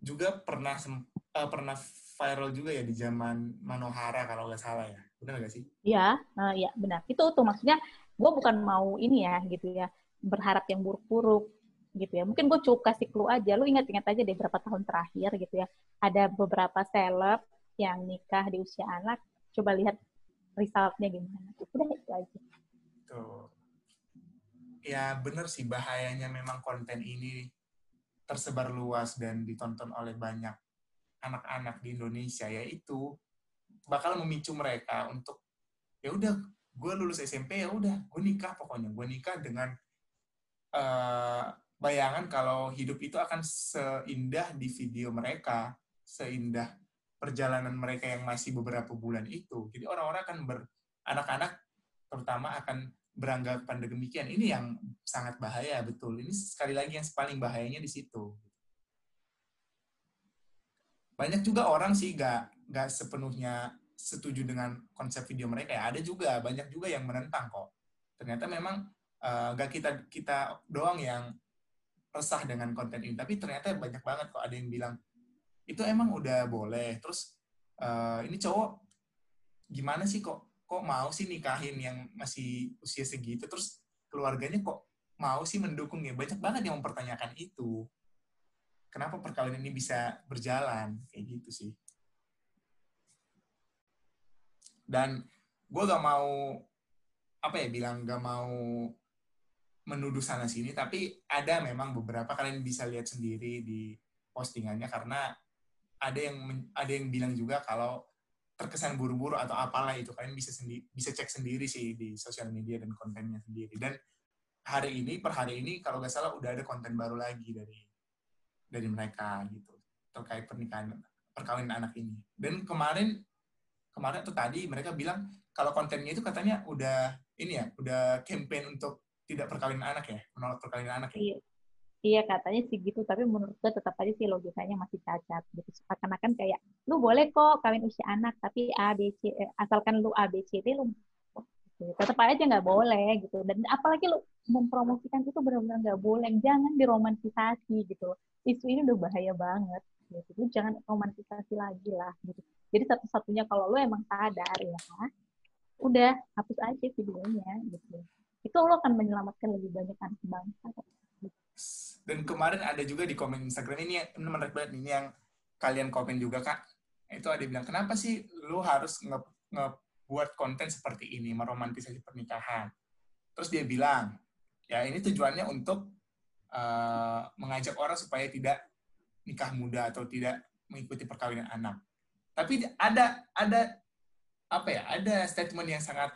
juga pernah eh, pernah viral juga ya di zaman Manohara kalau nggak salah ya. Benar nggak sih? Iya, uh, ya benar. Itu tuh maksudnya gue bukan mau ini ya gitu ya berharap yang buruk-buruk gitu ya. Mungkin gue cukup kasih clue aja. Lu ingat-ingat aja deh berapa tahun terakhir gitu ya. Ada beberapa seleb yang nikah di usia anak. Coba lihat resultnya gimana. Udah itu aja. Tuh. Ya bener sih bahayanya memang konten ini tersebar luas dan ditonton oleh banyak anak-anak di Indonesia yaitu bakal memicu mereka untuk ya udah gue lulus SMP ya udah gue nikah pokoknya gue nikah dengan uh, bayangan kalau hidup itu akan seindah di video mereka, seindah perjalanan mereka yang masih beberapa bulan itu. Jadi orang-orang akan ber, anak-anak terutama akan beranggapan demikian. Ini yang sangat bahaya betul. Ini sekali lagi yang paling bahayanya di situ. Banyak juga orang sih gak, gak sepenuhnya setuju dengan konsep video mereka ya. Ada juga banyak juga yang menentang kok. Ternyata memang uh, gak kita kita doang yang resah dengan konten ini tapi ternyata banyak banget kok ada yang bilang itu emang udah boleh terus uh, ini cowok gimana sih kok kok mau sih nikahin yang masih usia segitu? Terus keluarganya kok mau sih mendukung ya? Banyak banget yang mempertanyakan itu. Kenapa perkawinan ini bisa berjalan? Kayak gitu sih. Dan gue gak mau apa ya bilang gak mau menuduh sana sini, tapi ada memang beberapa kalian bisa lihat sendiri di postingannya karena ada yang ada yang bilang juga kalau terkesan buru-buru atau apalah itu kalian bisa sendiri bisa cek sendiri sih di sosial media dan kontennya sendiri dan hari ini per hari ini kalau nggak salah udah ada konten baru lagi dari dari mereka gitu terkait pernikahan perkawinan anak ini dan kemarin kemarin tuh tadi mereka bilang kalau kontennya itu katanya udah ini ya udah campaign untuk tidak perkawinan anak ya, menolak perkawinan anak ya? Iya. Iya katanya sih gitu, tapi menurut gue tetap aja sih logikanya masih cacat. Gitu. Seakan-akan kayak, lu boleh kok kawin usia anak, tapi A, B, C, eh, asalkan lu A, B, C, D, lu gitu. tetap aja nggak boleh gitu. Dan apalagi lu mempromosikan itu benar-benar nggak boleh. Jangan diromantisasi gitu. Isu ini udah bahaya banget. Gitu. Lu jangan romantisasi lagi lah. Gitu. Jadi satu-satunya kalau lu emang sadar ya, udah hapus aja videonya gitu itu lo akan menyelamatkan lebih banyak anak bangsa. Dan kemarin ada juga di komen Instagram ini yang menarik banget ini yang kalian komen juga kak. Itu ada bilang kenapa sih lo harus nge, ngebuat konten seperti ini meromantisasi pernikahan. Terus dia bilang ya ini tujuannya untuk uh, mengajak orang supaya tidak nikah muda atau tidak mengikuti perkawinan anak. Tapi ada ada apa ya? Ada statement yang sangat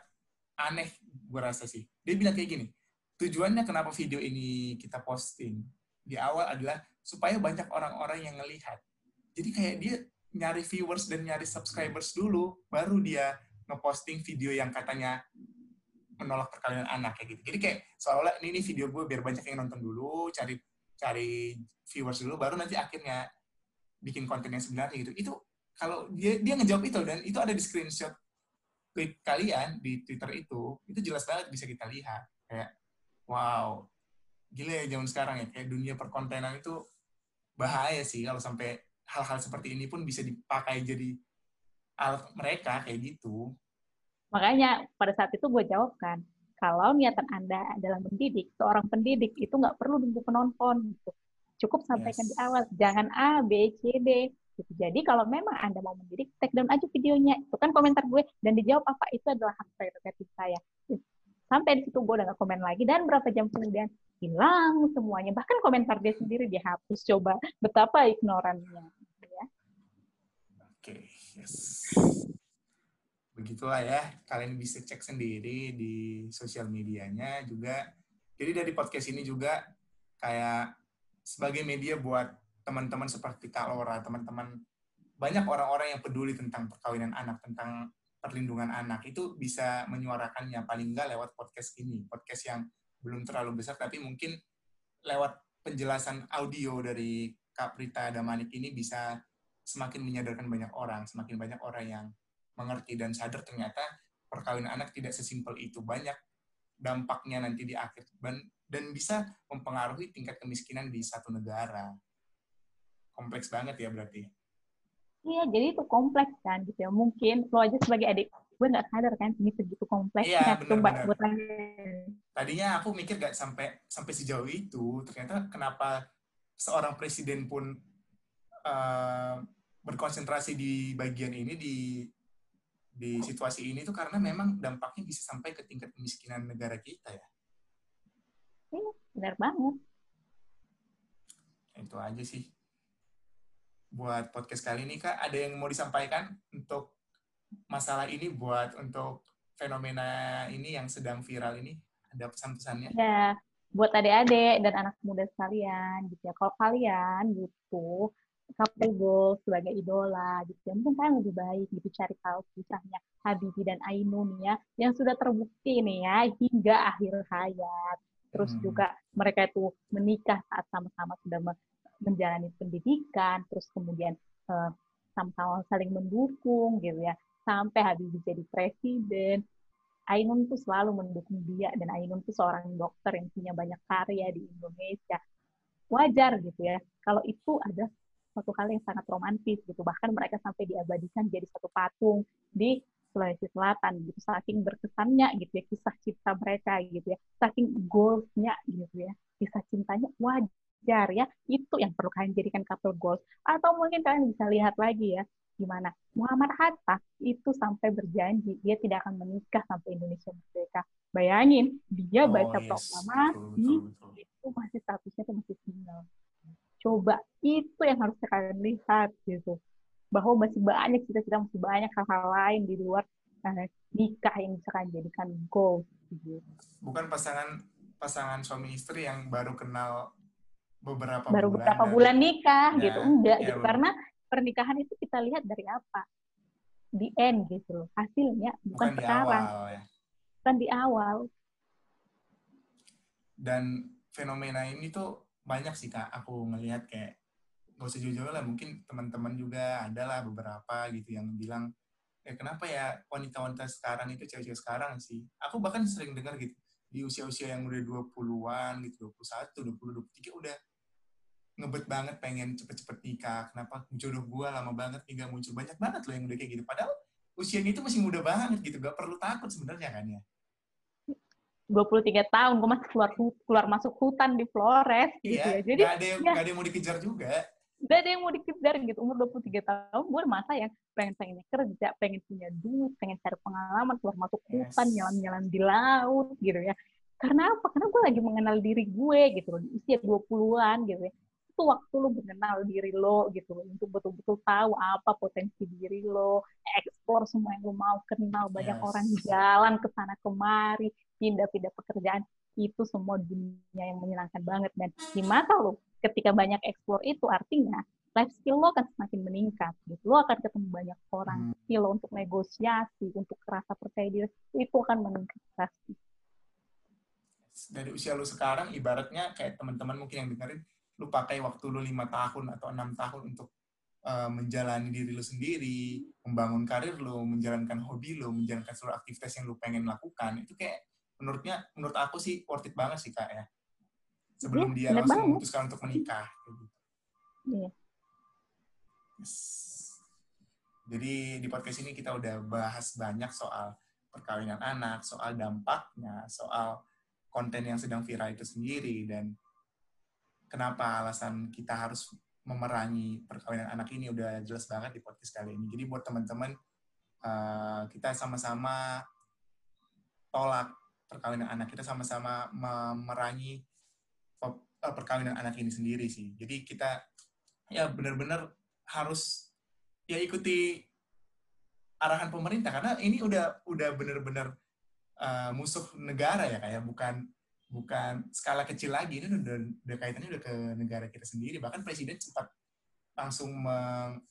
aneh gue rasa sih. Dia bilang kayak gini, tujuannya kenapa video ini kita posting di awal adalah supaya banyak orang-orang yang ngelihat. Jadi kayak dia nyari viewers dan nyari subscribers dulu, baru dia ngeposting video yang katanya menolak perkawinan anak kayak gitu. Jadi kayak seolah-olah ini, ini video gue biar banyak yang nonton dulu, cari cari viewers dulu, baru nanti akhirnya bikin konten yang sebenarnya gitu. Itu kalau dia dia ngejawab itu dan itu ada di screenshot tweet kalian di Twitter itu, itu jelas banget bisa kita lihat. Kayak, wow, gila ya zaman sekarang ya. Kayak dunia perkontenan itu bahaya sih kalau sampai hal-hal seperti ini pun bisa dipakai jadi alat mereka kayak gitu. Makanya pada saat itu gue jawab kan, kalau niatan Anda adalah mendidik, seorang pendidik itu nggak perlu nunggu penonton. Gitu. Cukup sampaikan yes. di awal, jangan A, B, C, D. Gitu. Jadi kalau memang Anda mau mendidik, take down aja videonya. Itu kan komentar gue dan dijawab apa itu adalah hak prerogatif saya. Sampai di situ gue udah gak komen lagi dan berapa jam kemudian hilang semuanya. Bahkan komentar dia sendiri dihapus. Coba betapa ignorannya. Ya. Oke, yes. Begitulah ya. Kalian bisa cek sendiri di sosial medianya juga. Jadi dari podcast ini juga kayak sebagai media buat teman-teman seperti Kak Laura, teman-teman banyak orang-orang yang peduli tentang perkawinan anak, tentang perlindungan anak itu bisa menyuarakannya paling enggak lewat podcast ini, podcast yang belum terlalu besar tapi mungkin lewat penjelasan audio dari Kak Prita Damanik ini bisa semakin menyadarkan banyak orang, semakin banyak orang yang mengerti dan sadar ternyata perkawinan anak tidak sesimpel itu. Banyak dampaknya nanti di akhir dan bisa mempengaruhi tingkat kemiskinan di satu negara kompleks banget ya berarti. Iya, jadi itu kompleks kan gitu ya. Mungkin lo aja sebagai adik gue nggak sadar kan ini segitu kompleksnya. Iya, benar-benar. gue tanya. Tadinya aku mikir gak sampai sampai sejauh itu. Ternyata kenapa seorang presiden pun eh, berkonsentrasi di bagian ini di di situasi ini tuh karena memang dampaknya bisa sampai ke tingkat kemiskinan negara kita ya. Iya, benar banget. Itu aja sih. Buat podcast kali ini Kak, ada yang mau disampaikan untuk masalah ini buat untuk fenomena ini yang sedang viral ini? Ada pesan-pesannya? Ya, buat adik-adik dan anak muda sekalian gitu ya. Kalau kalian gitu couple goals sebagai idola gitu ya. Mungkin kalian lebih baik gitu cari tahu kisahnya Habibie dan Ainun ya yang sudah terbukti nih ya hingga akhir hayat. Terus Hmm. juga mereka itu menikah saat sama-sama sudah menjalani pendidikan, terus kemudian eh, sama-sama saling mendukung gitu ya. Sampai Habibie jadi presiden, Ainun tuh selalu mendukung dia dan Ainun tuh seorang dokter yang punya banyak karya di Indonesia. Wajar gitu ya. Kalau itu ada suatu hal yang sangat romantis gitu. Bahkan mereka sampai diabadikan jadi satu patung di Sulawesi Selatan gitu. Saking berkesannya gitu ya kisah cinta mereka gitu ya. Saking goalsnya gitu ya. Kisah cintanya wajar ya. Itu yang perlu kalian jadikan couple goals. Atau mungkin kalian bisa lihat lagi ya gimana Muhammad Hatta itu sampai berjanji dia tidak akan menikah sampai Indonesia merdeka. Bayangin, dia Oh, baca yes. proklamasi itu masih statusnya tuh masih single. Coba itu yang harus kalian lihat gitu. Bahwa masih banyak cita-cita, masih banyak hal-hal lain di luar eh, nikah yang bisa kalian jadikan goal. Gitu. Bukan pasangan pasangan suami istri yang baru kenal beberapa Baru bulan. beberapa bulan nikah Ya, gitu, enggak ya, gitu. Karena pernikahan itu kita lihat dari apa? Di end gitu loh. Hasilnya bukan, bukan di sekarang, awal ya. bukan di awal. dan fenomena ini tuh banyak sih kak aku ngelihat kayak gak usah jauh-jauh lah mungkin teman-teman juga adalah beberapa gitu yang bilang eh kenapa ya wanita-wanita sekarang itu cewek-cewek sekarang sih aku bahkan sering dengar gitu di usia-usia yang udah 20-an gitu 21, 20, 23 udah ngebet banget pengen cepet-cepet nikah. Kenapa? Jodoh gua lama banget nih gak muncul. Banyak banget loh yang udah kayak gitu. Padahal usianya itu masih muda banget gitu. Gak perlu takut sebenarnya kan ya? 23 tahun, gue masih keluar keluar masuk hutan di Flores gitu iya ya. Jadi gak ada yang, ya. gak ada yang mau dikejar juga. Gak ada yang mau dikejar gitu. Umur 23 tahun gue masa yang pengen pengennya kerja pengen punya duit pengen cari pengalaman keluar masuk hutan Yes. nyelam-nyelam di laut gitu ya. Karena apa? Karena gue lagi mengenal diri gue gitu loh di usia 20-an gitu ya itu waktu lo mengenal diri lo gitu loh untuk betul-betul tahu apa potensi diri lo explore semua yang lo mau kenal banyak Yes. orang jalan ke sana kemari pindah-pindah pekerjaan itu semua dunia yang menyenangkan banget dan di mata lo ketika banyak explore itu artinya life skill lo akan semakin meningkat gitu lo akan ketemu banyak orang Hmm. skill lo untuk negosiasi untuk rasa percaya diri itu akan meningkat pasti dari usia lu sekarang ibaratnya kayak teman-teman mungkin yang dengerin lu pakai waktu lu lima tahun atau enam tahun untuk uh, menjalani diri lu sendiri membangun karir lu menjalankan hobi lu menjalankan seluruh aktivitas yang lu pengen lakukan itu kayak menurutnya menurut aku sih worth it banget sih kak ya sebelum Iya, dia langsung banget. memutuskan untuk menikah gitu. Iya. Yes. Jadi di podcast ini kita udah bahas banyak soal perkawinan anak, soal dampaknya, soal konten yang sedang viral itu sendiri dan kenapa alasan kita harus memerangi perkawinan anak ini udah jelas banget di podcast kali ini. Jadi buat teman-teman eh, kita sama-sama tolak perkawinan anak, kita sama-sama memerangi eh, perkawinan anak ini sendiri sih. Jadi kita ya benar-benar harus ya ikuti arahan pemerintah karena ini udah udah benar-benar uh, musuh negara ya kayak bukan bukan skala kecil lagi ini udah, udah kaitannya udah ke negara kita sendiri. Bahkan presiden sempat langsung meng-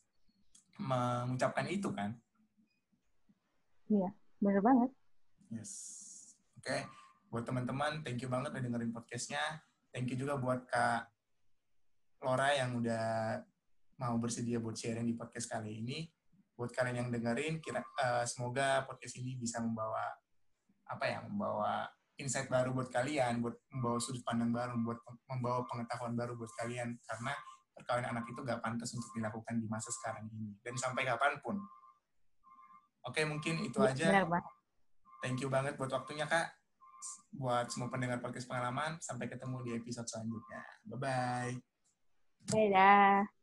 mengucapkan itu kan? Bener banget. Yes. Oke buat teman-teman thank you banget udah dengerin podcastnya. Thank you juga buat kak Laura yang udah mau bersedia buat sharing di podcast kali ini. Buat kalian yang dengerin kira eh, semoga podcast ini bisa membawa apa ya membawa insight baru buat kalian buat membawa sudut pandang baru buat membawa pengetahuan baru buat kalian karena perkawinan anak itu gak pantas untuk dilakukan di masa sekarang ini dan sampai kapan pun. Oke, mungkin itu Iya, aja. Thank you banget buat waktunya Kak. Buat semua pendengar podcast pengalaman, sampai ketemu di episode selanjutnya. Bye-bye. Dadah.